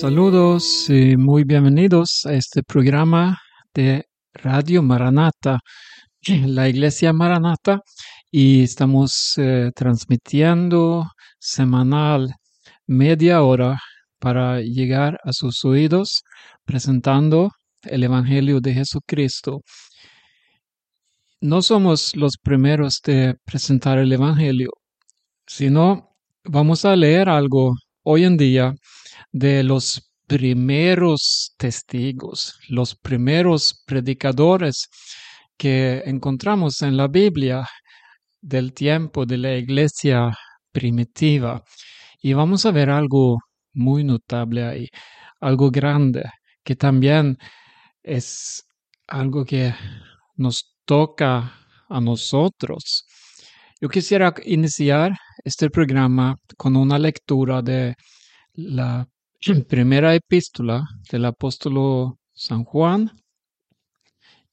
Saludos y muy bienvenidos a este programa de Radio Maranata, la Iglesia Maranata, y estamos eh, transmitiendo semanal media hora para llegar a sus oídos presentando el Evangelio de Jesucristo. No somos los primeros de presentar el Evangelio, sino vamos a leer algo hoy en día de los primeros testigos, los primeros predicadores que encontramos en la Biblia del tiempo de la iglesia primitiva. Y vamos a ver algo muy notable ahí, algo grande, que también es algo que nos toca a nosotros. Yo quisiera iniciar este programa con una lectura de la primera epístola del apóstol San Juan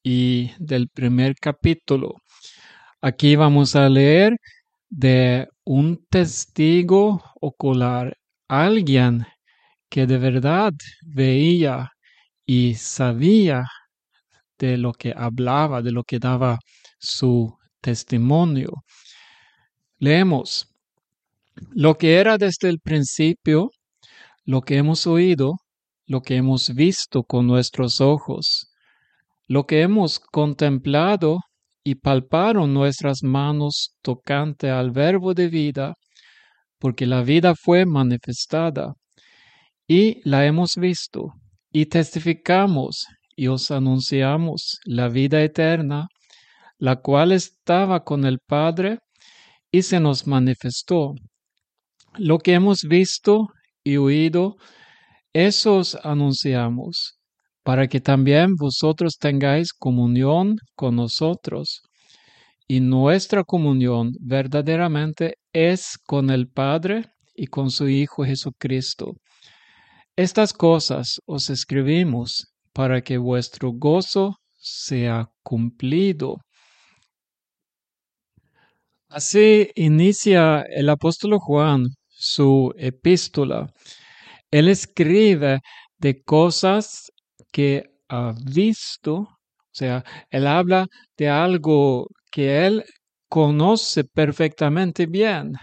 y del primer capítulo. Aquí vamos a leer de un testigo ocular, alguien que de verdad veía y sabía de lo que hablaba, de lo que daba su testimonio. Leemos, lo que era desde el principio, lo que hemos oído, lo que hemos visto con nuestros ojos, lo que hemos contemplado y palparon nuestras manos tocante al verbo de vida, porque la vida fue manifestada, y la hemos visto, y testificamos y os anunciamos la vida eterna, la cual estaba con el Padre y se nos manifestó. Lo que hemos visto y oído, eso os anunciamos, para que también vosotros tengáis comunión con nosotros. Y nuestra comunión verdaderamente es con el Padre y con su Hijo Jesucristo. Estas cosas os escribimos para que vuestro gozo sea cumplido. Así inicia el apóstol Juan su epístola. Él escribe de cosas que ha visto, o sea, él habla de algo que él conoce perfectamente bien.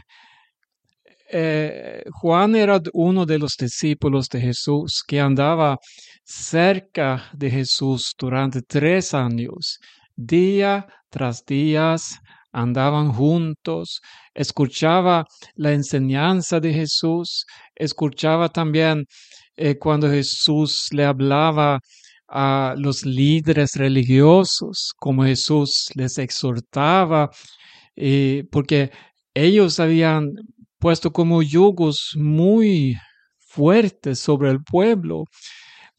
Eh, Juan era uno de los discípulos de Jesús que andaba cerca de Jesús durante tres años, día tras día, andaban juntos, escuchaba la enseñanza de Jesús, escuchaba también eh, cuando Jesús le hablaba a los líderes religiosos, como Jesús les exhortaba, eh, porque ellos habían puesto como yugos muy fuertes sobre el pueblo.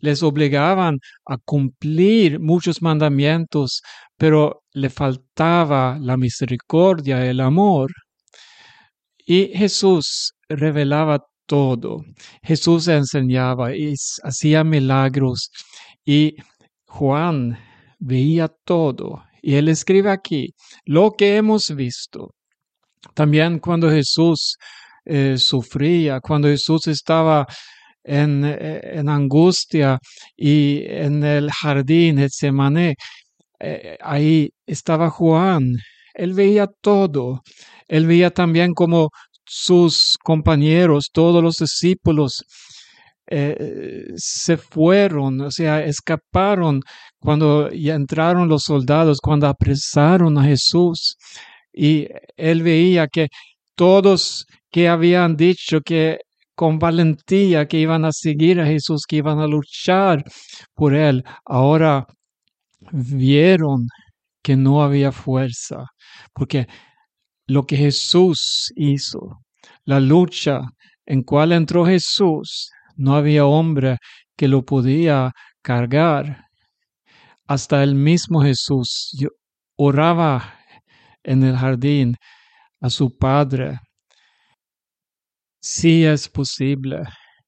Les obligaban a cumplir muchos mandamientos, pero le faltaba la misericordia, el amor. Y Jesús revelaba todo. Jesús enseñaba y hacía milagros. Y Juan veía todo. Y él escribe aquí, lo que hemos visto, también cuando Jesús eh, sufría, cuando Jesús estaba en, eh, en, angustia y en el jardín Getsemaní, eh, ahí estaba Juan. Él veía todo. Él veía también como sus compañeros, todos los discípulos, se fueron, o sea, escaparon cuando ya entraron los soldados, cuando apresaron a Jesús. Y él veía que todos que habían dicho que con valentía que iban a seguir a Jesús, que iban a luchar por él, ahora vieron que no había fuerza, porque lo que Jesús hizo, la lucha en cual entró Jesús, no había hombre que lo podía cargar. Hasta el mismo Jesús oraba en el jardín a su padre. Sí es posible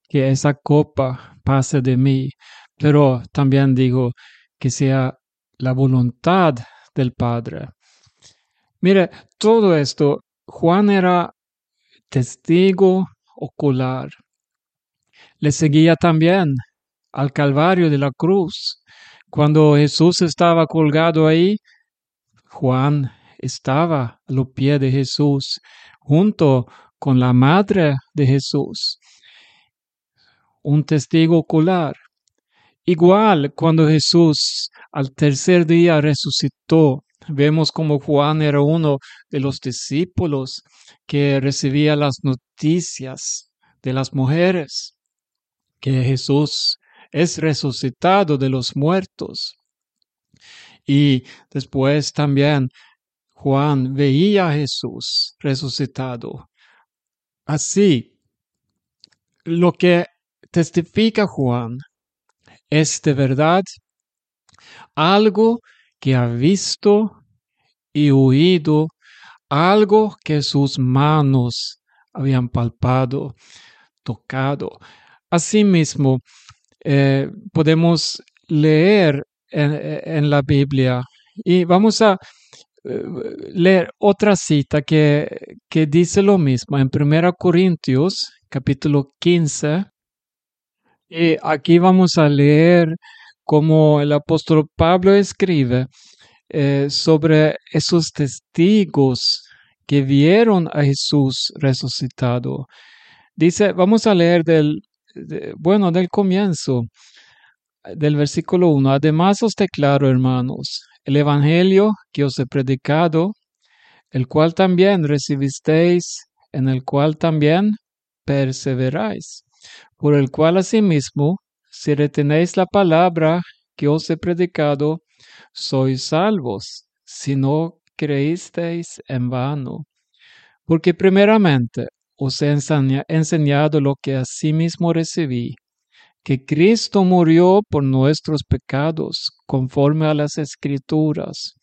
que esa copa pase de mí, pero también digo que sea la voluntad del Padre. Mire, todo esto, Juan era testigo ocular. le seguía también al Calvario de la cruz. Cuando Jesús estaba colgado ahí, Juan estaba a los pies de Jesús junto con la madre de Jesús, un testigo ocular. Igual cuando Jesús al tercer día resucitó, vemos como Juan era uno de los discípulos que recibía las noticias de las mujeres, que Jesús es resucitado de los muertos. Y después también Juan veía a Jesús resucitado. Así, lo que testifica Juan es de verdad algo que ha visto y oído, algo que sus manos habían palpado, tocado. Asimismo, eh, podemos leer en, la Biblia y vamos a leer otra cita que, que dice lo mismo en 1 Corintios capítulo 15. Y aquí vamos a leer como el apóstol Pablo escribe eh, sobre esos testigos que vieron a Jesús resucitado. Dice, vamos a leer del, bueno, del comienzo, del versículo 1. Además os declaro, hermanos, el Evangelio que os he predicado, el cual también recibisteis, en el cual también perseveráis, por el cual asimismo, si retenéis la palabra que os he predicado, sois salvos, si no creísteis en vano. Porque primeramente os he enseñado lo que asimismo recibí, que Cristo murió por nuestros pecados conforme a las escrituras,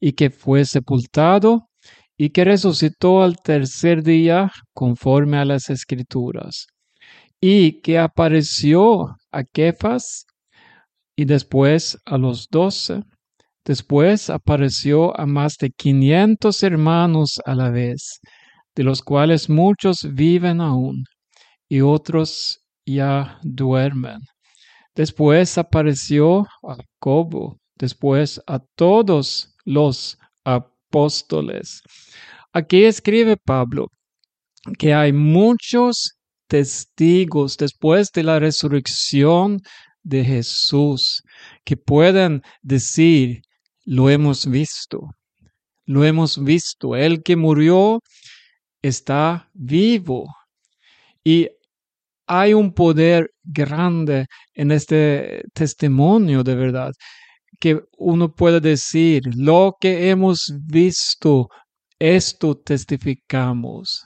y que fue sepultado y que resucitó al tercer día conforme a las escrituras, y que apareció a Kefas y después a los doce. Después apareció a más de quinientos hermanos a la vez, de los cuales muchos viven aún y otros ya duermen. Después apareció a Jacobo, después a todos los apóstoles. Aquí escribe Pablo que hay muchos testigos después de la resurrección de Jesús que pueden decir, lo hemos visto, lo hemos visto, el que murió está vivo. Y hay un poder grande en este testimonio de verdad, que uno puede decir, lo que hemos visto, esto testificamos.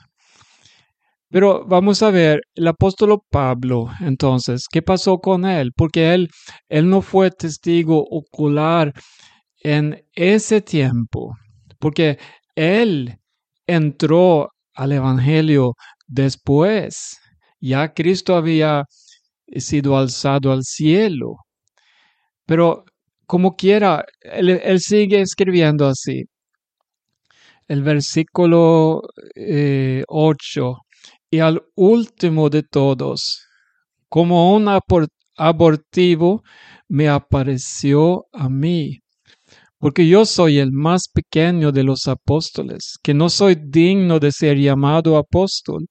Pero vamos a ver, el apóstol Pablo, entonces, ¿qué pasó con él? Porque él, él no fue testigo ocular en ese tiempo, porque él entró al Evangelio después. Ya Cristo había sido alzado al cielo. Pero como quiera, él, sigue escribiendo así. El versículo 8. Eh, y al último de todos, como un abortivo, me apareció a mí porque yo soy el más pequeño de los apóstoles, que no soy digno de ser llamado apóstol,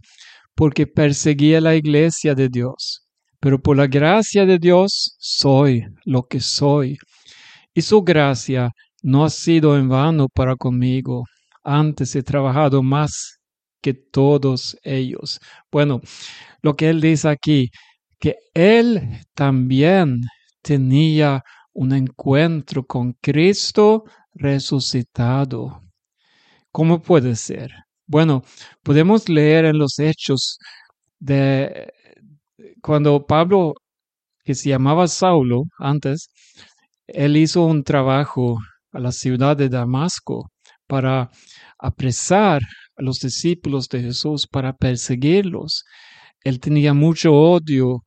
porque perseguía la iglesia de Dios. Pero por la gracia de Dios soy lo que soy. Y su gracia no ha sido en vano para conmigo. Antes he trabajado más que todos ellos. Bueno, lo que él dice aquí, que él también tenía un encuentro con Cristo resucitado. ¿Cómo puede ser? Bueno, podemos leer en los hechos de cuando Pablo, que se llamaba Saulo antes, él hizo un trabajo a la ciudad de Damasco para apresar a los discípulos de Jesús, para perseguirlos. Él tenía mucho odio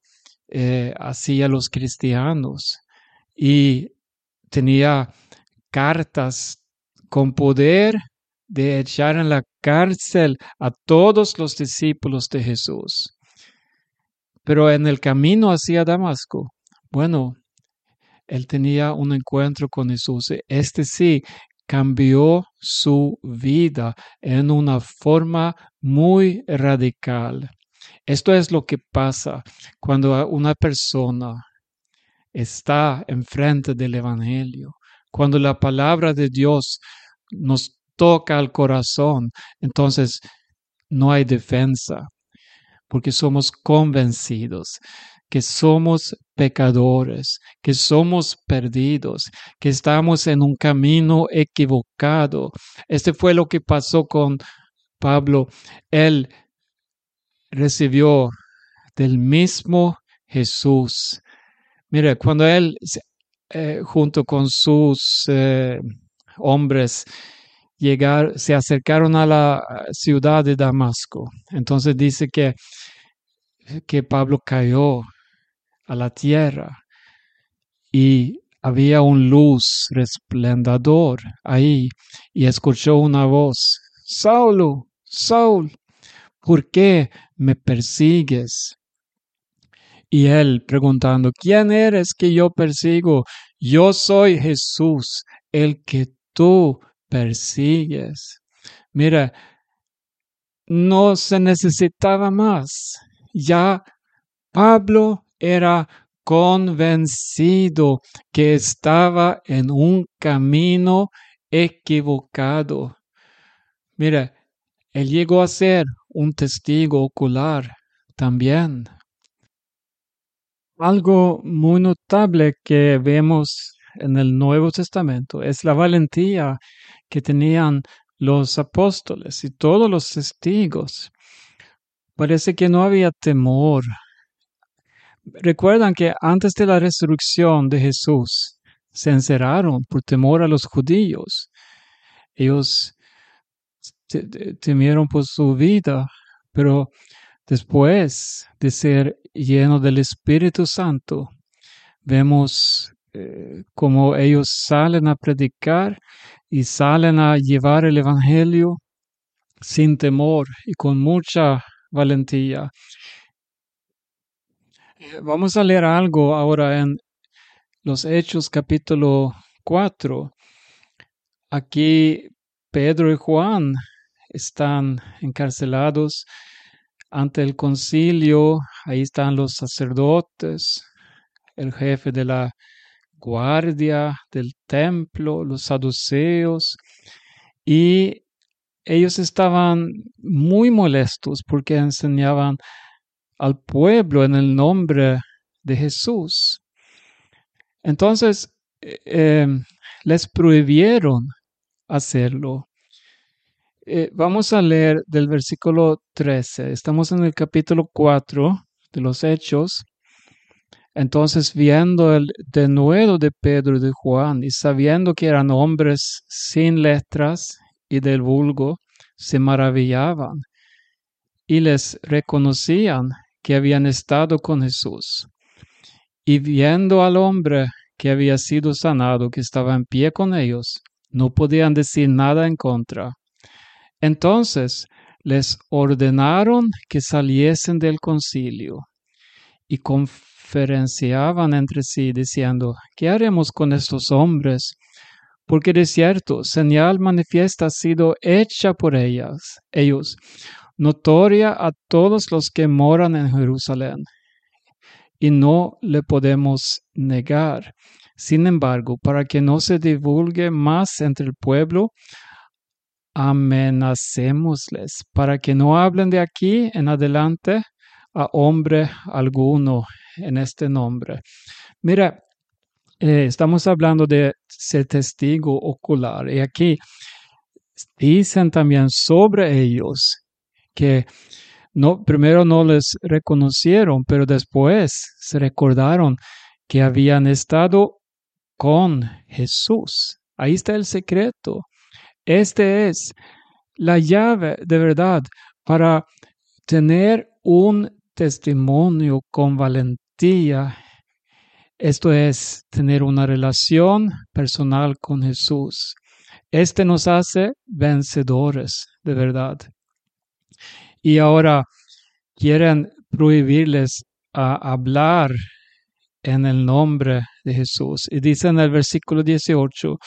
eh, hacia los cristianos y tenía cartas con poder de echar en la cárcel a todos los discípulos de Jesús. Pero en el camino hacia Damasco, bueno, él tenía un encuentro con Jesús. Este sí cambió su vida en una forma muy radical. Esto es lo que pasa cuando una persona está enfrente del Evangelio, cuando la palabra de Dios nos toca al corazón, entonces no hay defensa, porque somos convencidos que somos pecadores, que somos perdidos, que estamos en un camino equivocado. Este fue lo que pasó con Pablo. Él recibió del mismo Jesús. Mire, cuando él, eh, junto con sus eh, hombres, llegar, se acercaron a la ciudad de Damasco. Entonces dice que, que Pablo cayó a la tierra y había un luz resplendador ahí y escuchó una voz, Saulo, Saul, ¿por qué me persigues? Y él preguntando, ¿quién eres que yo persigo? Yo soy Jesús, el que tú persigues. Mira, no se necesitaba más. Ya Pablo era convencido que estaba en un camino equivocado. Mira, él llegó a ser un testigo ocular también. Algo muy notable que vemos en el Nuevo Testamento es la valentía que tenían los apóstoles y todos los testigos. Parece que no había temor. Recuerdan que antes de la resurrección de Jesús se encerraron por temor a los judíos. Ellos temieron por su vida, pero después de ser lleno del Espíritu Santo, vemos como ellos salen a predicar y salen a llevar el Evangelio sin temor y con mucha valentía. Eh, vamos a leer algo ahora en los Hechos capítulo 4. Aquí Pedro y Juan están encarcelados ante el concilio. Ahí están los sacerdotes, el jefe de la guardia del templo, los saduceos, y ellos estaban muy molestos porque enseñaban al pueblo en el nombre de Jesús. Entonces, eh, em, les prohibieron hacerlo. Eh, vamos a leer del versículo 13. Estamos en el capítulo 4 de los Hechos. Entonces, viendo el denuedo de Pedro y de Juan y sabiendo que eran hombres sin letras y del vulgo, se maravillaban y les reconocían que habían estado con Jesús. Y viendo al hombre que había sido sanado, que estaba en pie con ellos, no podían decir nada en contra. Entonces les ordenaron que saliesen del concilio y con diferenciaban entre sí, diciendo, ¿qué haremos con estos hombres? Porque de cierto, señal manifiesta ha sido hecha por ellas, ellos, notoria a todos los que moran en Jerusalén, y no le podemos negar. Sin embargo, para que no se divulgue más entre el pueblo, amenacémosles, para que no hablen de aquí en adelante a hombre alguno en este nombre. Mira, eh, estamos hablando de ser testigo ocular y aquí dicen también sobre ellos que no, primero no les reconocieron, pero después se recordaron que habían estado con Jesús. Ahí está el secreto. Este es la llave de verdad para tener un testimonio con valentía. Esto es tener una relación personal con Jesús. Este nos hace vencedores, de verdad. Y ahora quieren prohibirles a hablar en el nombre de Jesús. Y dice en el versículo 18,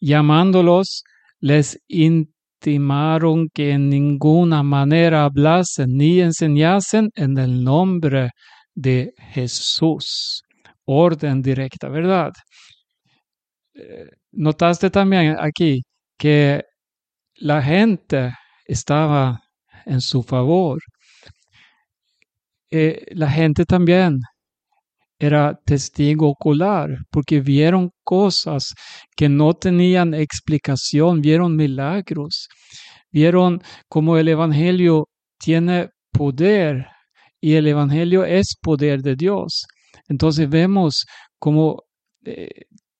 llamándolos, les intimaron que en ninguna manera hablasen ni enseñasen en el nombre de Jesús. Orden directa, ¿verdad? Eh, notaste también aquí que la gente estaba en su favor. Eh, la gente también era testigo ocular porque vieron cosas que no tenían explicación, vieron milagros, vieron cómo el Evangelio tiene poder y el Evangelio es poder de Dios. Entonces vemos como eh,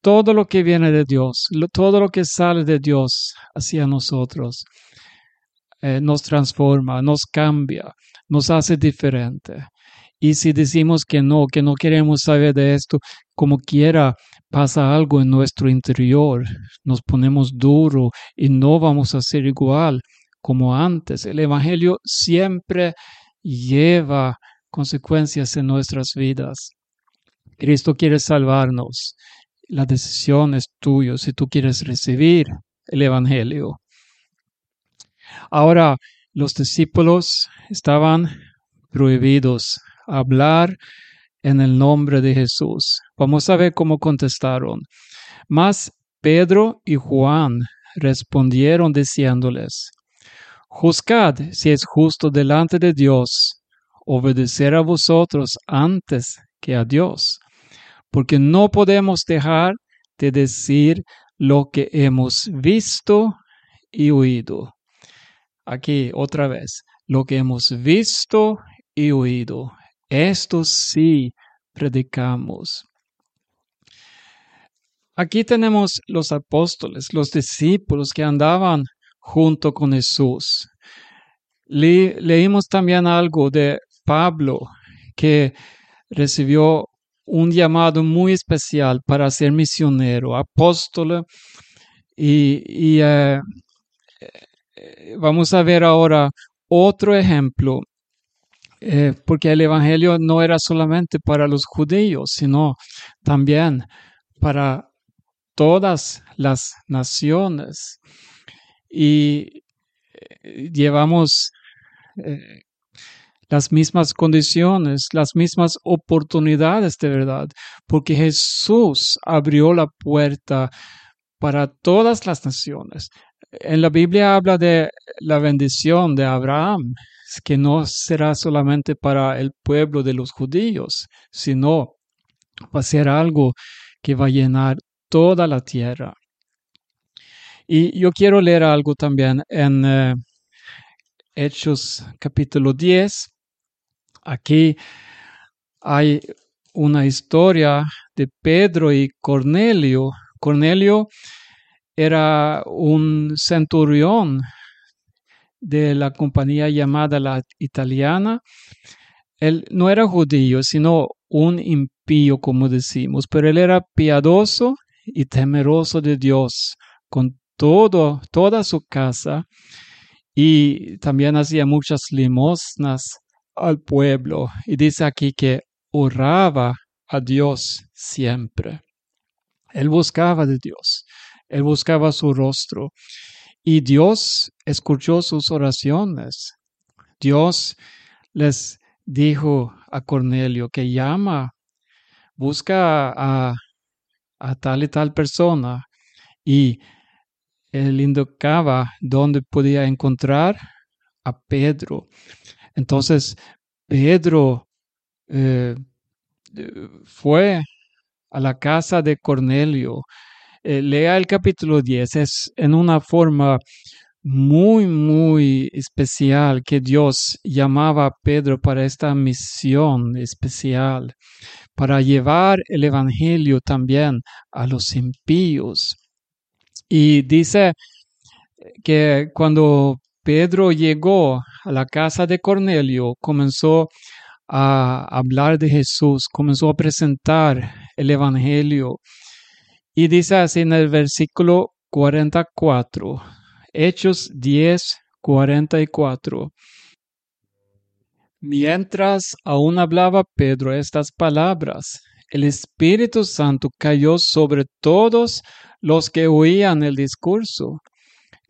todo lo que viene de Dios, todo lo que sale de Dios hacia nosotros, eh, nos transforma, nos cambia, nos hace diferente. Y si decimos que no, que no queremos saber de esto, como quiera, pasa algo en nuestro interior, nos ponemos duro y no vamos a ser igual como antes. El Evangelio siempre lleva consecuencias en nuestras vidas. Cristo quiere salvarnos. La decisión es tuya si tú quieres recibir el Evangelio. Ahora, los discípulos estaban prohibidos hablar en el nombre de Jesús. Vamos a ver cómo contestaron. Mas Pedro y Juan respondieron diciéndoles, Juzgad si es justo delante de Dios obedecer a vosotros antes que a Dios, porque no podemos dejar de decir lo que hemos visto y oído. Aquí otra vez, lo que hemos visto y oído. Esto sí predicamos. Aquí tenemos los apóstoles, los discípulos que andaban junto con Jesús. leímos también algo de Pablo, que recibió un llamado muy especial para ser misionero, apóstol. Y, eh, eh, vamos a ver ahora otro ejemplo eh, porque el Evangelio no era solamente para los judíos, sino también para todas las naciones. Y eh, llevamos eh, las mismas condiciones, las mismas oportunidades de verdad, porque Jesús abrió la puerta para todas las naciones. En la Biblia habla de la bendición de Abraham, que no será solamente para el pueblo de los judíos, sino va a ser algo que va a llenar toda la tierra. Y yo quiero leer algo también en eh, Hechos capítulo 10. Aquí hay una historia de Pedro y Cornelio. Cornelio era un centurión de la compañía llamada la italiana. Él no era judío, sino un impío, como decimos, pero él era piadoso y temeroso de Dios con todo, toda su casa y también hacía muchas limosnas al pueblo. Y dice aquí que oraba a Dios siempre. Él buscaba de Dios, él buscaba su rostro. Y Dios escuchó sus oraciones. Dios les dijo a Cornelio que llama, busca a, tal y tal persona. Y él indicaba dónde podía encontrar a Pedro. Entonces, Pedro eh, fue a la casa de Cornelio eh, lea el capítulo 10, es en una forma muy, muy especial que Dios llamaba a Pedro para esta misión especial, para llevar el Evangelio también a los impíos. Y dice que cuando Pedro llegó a la casa de Cornelio, comenzó a hablar de Jesús, comenzó a presentar el Evangelio y dice así en el versículo 44, Hechos 10, 44. Mientras aún hablaba Pedro estas palabras, el Espíritu Santo cayó sobre todos los que oían el discurso.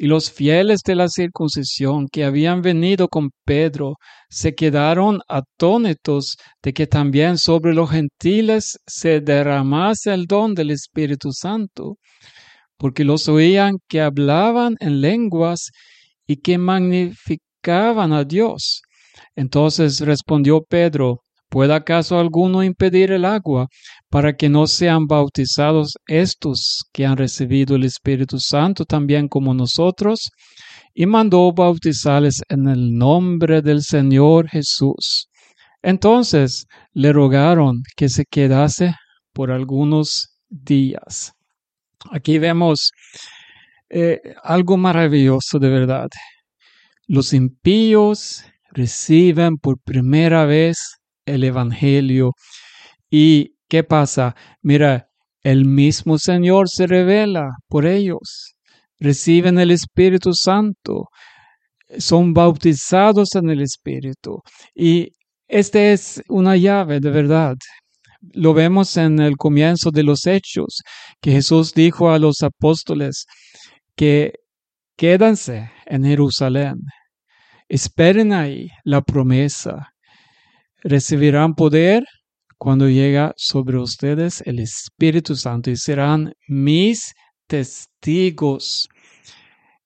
Y los fieles de la circuncisión que habían venido con Pedro se quedaron atónitos de que también sobre los gentiles se derramase el don del Espíritu Santo, porque los oían que hablaban en lenguas y que magnificaban a Dios. Entonces respondió Pedro, ¿Puede acaso alguno impedir el agua para que no sean bautizados estos que han recibido el Espíritu Santo también como nosotros? Y mandó bautizarles en el nombre del Señor Jesús. Entonces le rogaron que se quedase por algunos días. Aquí vemos eh, algo maravilloso de verdad. Los impíos reciben por primera vez el Evangelio. ¿Y qué pasa? Mira, el mismo Señor se revela por ellos. Reciben el Espíritu Santo. Son bautizados en el Espíritu. Y esta es una llave de verdad. Lo vemos en el comienzo de los hechos, que Jesús dijo a los apóstoles que quédense en Jerusalén, esperen ahí la promesa recibirán poder cuando llega sobre ustedes el Espíritu Santo y serán mis testigos.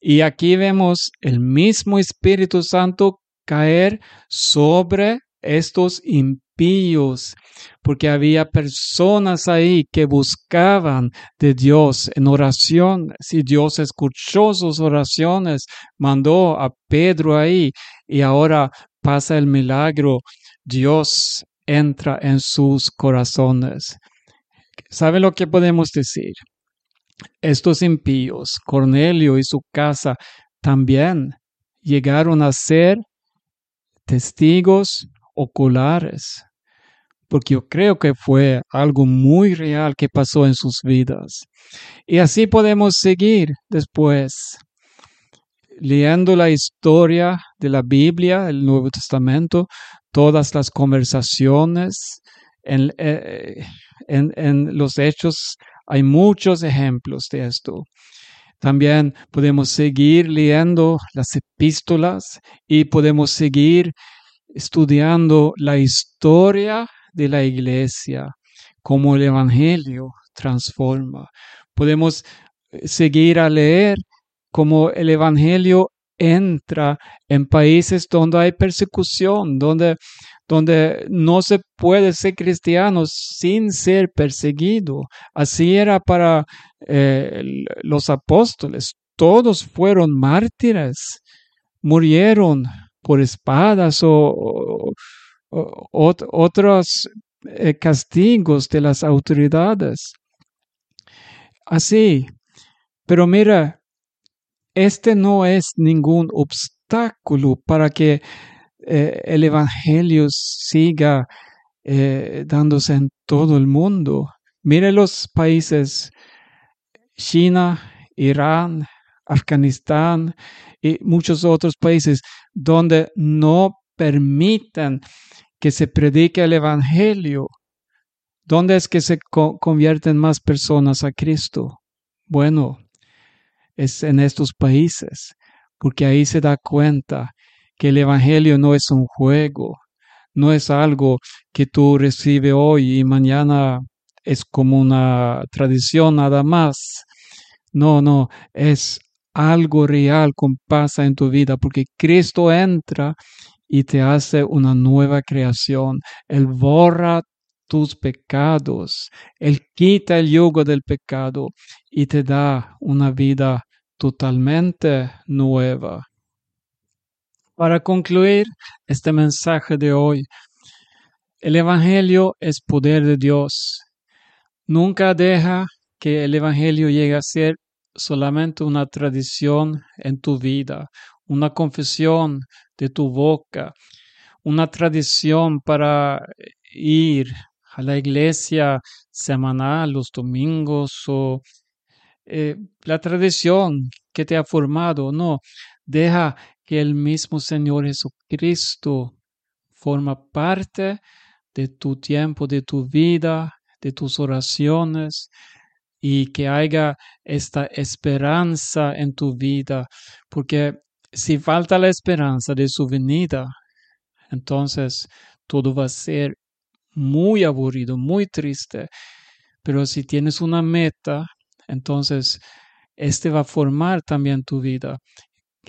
Y aquí vemos el mismo Espíritu Santo caer sobre estos impíos, porque había personas ahí que buscaban de Dios en oración. Si Dios escuchó sus oraciones, mandó a Pedro ahí y ahora pasa el milagro Dios entra en sus corazones. ¿Sabe lo que podemos decir? Estos impíos, Cornelio y su casa, también llegaron a ser testigos oculares, porque yo creo que fue algo muy real que pasó en sus vidas. Y así podemos seguir después leyendo la historia de la Biblia, el Nuevo Testamento, todas las conversaciones, eh, en, en, los hechos hay muchos ejemplos de esto. También podemos seguir leyendo las epístolas y podemos seguir estudiando la historia de la iglesia, cómo el Evangelio transforma. Podemos eh, seguir a leer cómo el Evangelio entra en países donde hay persecución, donde, donde no se puede ser cristiano sin ser perseguido. Así era para eh, los apóstoles. Todos fueron mártires, murieron por espadas o, otros eh, castigos de las autoridades. Así. Pero mira, este no es ningún obstáculo para que eh, el Evangelio siga eh, dándose en todo el mundo. Mire los países China, Irán, Afganistán y muchos otros países donde no permiten que se predique el Evangelio. ¿Dónde es que se convierten más personas a Cristo? Bueno, es en estos países, porque ahí se da cuenta que el Evangelio no es un juego, no es algo que tú recibes hoy y mañana es como una tradición nada más. No, no, es algo real que pasa en tu vida, porque Cristo entra y te hace una nueva creación. Él borra tus pecados. Él quita el yugo del pecado y te da una vida totalmente nueva. Para concluir este mensaje de hoy, el Evangelio es poder de Dios. Nunca deja que el Evangelio llegue a ser solamente una tradición en tu vida, una confesión de tu boca, una tradición para ir a la iglesia semanal los domingos o eh, la tradición que te ha formado, no, deja que el mismo Señor Jesucristo forma parte de tu tiempo, de tu vida, de tus oraciones y que haya esta esperanza en tu vida, porque si falta la esperanza de su venida, entonces todo va a ser muy aburrido, muy triste. Pero si tienes una meta, entonces este va a formar también tu vida.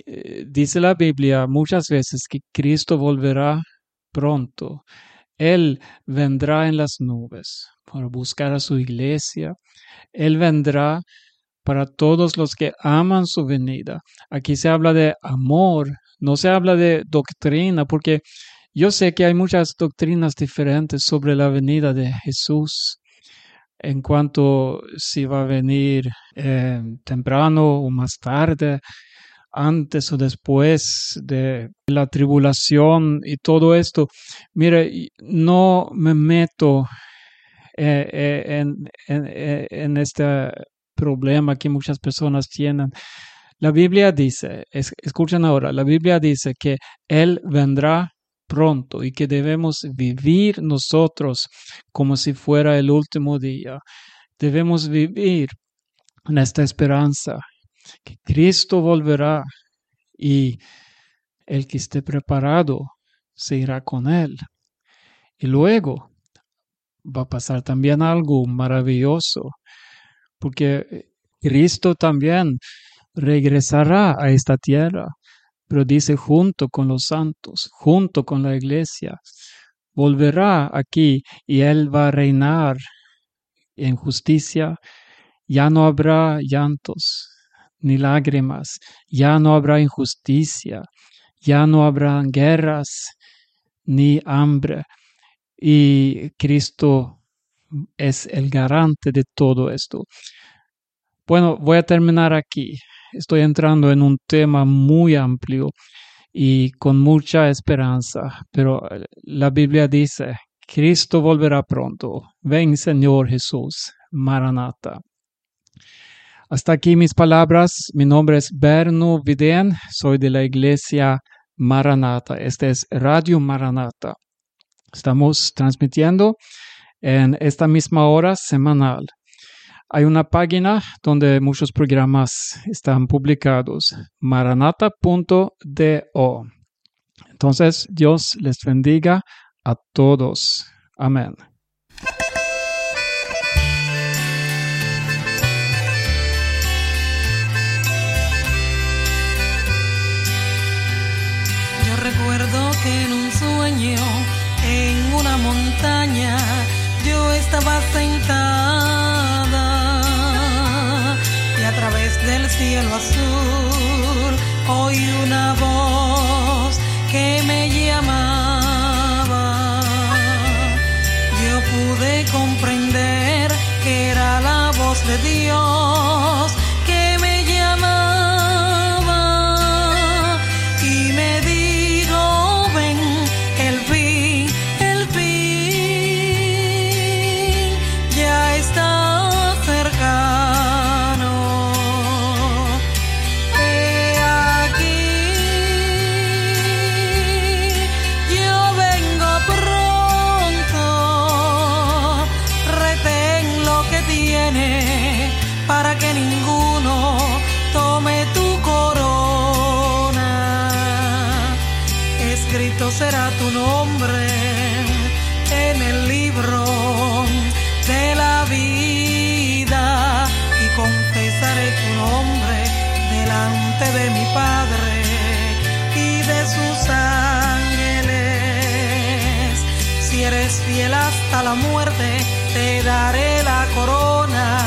Eh, dice la Biblia muchas veces que Cristo volverá pronto. Él vendrá en las nubes para buscar a su iglesia. Él vendrá para todos los que aman su venida. Aquí se habla de amor, no se habla de doctrina, porque yo sé que hay muchas doctrinas diferentes sobre la venida de Jesús en cuanto si va a venir eh, temprano o más tarde, antes o después de la tribulación y todo esto. Mire, no me meto eh, eh, en, este problema que muchas personas tienen. La Biblia dice, escuchen ahora, la Biblia dice que Él vendrá pronto y que debemos vivir nosotros como si fuera el último día. Debemos vivir en esta esperanza que Cristo volverá y el que esté preparado se irá con él. Y luego va a pasar también algo maravilloso, porque Cristo también regresará a esta tierra pero dice junto con los santos, junto con la iglesia. Volverá aquí y Él va a reinar en justicia. Ya no habrá llantos ni lágrimas, ya no habrá injusticia, ya no habrá guerras ni hambre. Y Cristo es el garante de todo esto. Bueno, voy a terminar aquí estoy entrando en un tema muy amplio y con mucha esperanza, pero eh, la Biblia dice, Cristo volverá pronto. Ven, Señor Jesús, Maranata. Hasta aquí mis palabras. Mi nombre es Berno Vidén, soy de la iglesia Maranata. Este es Radio Maranata. Estamos transmitiendo en esta misma hora semanal. Hay una página donde muchos programas están publicados, maranata.do. Entonces, Dios les bendiga a todos. Amén. Yo recuerdo que en un sueño, en una montaña, yo estaba sentada del cielo azul oí una voz que me llamaba. Yo pude comprender que era la voz de Dios la muerte, te daré la corona.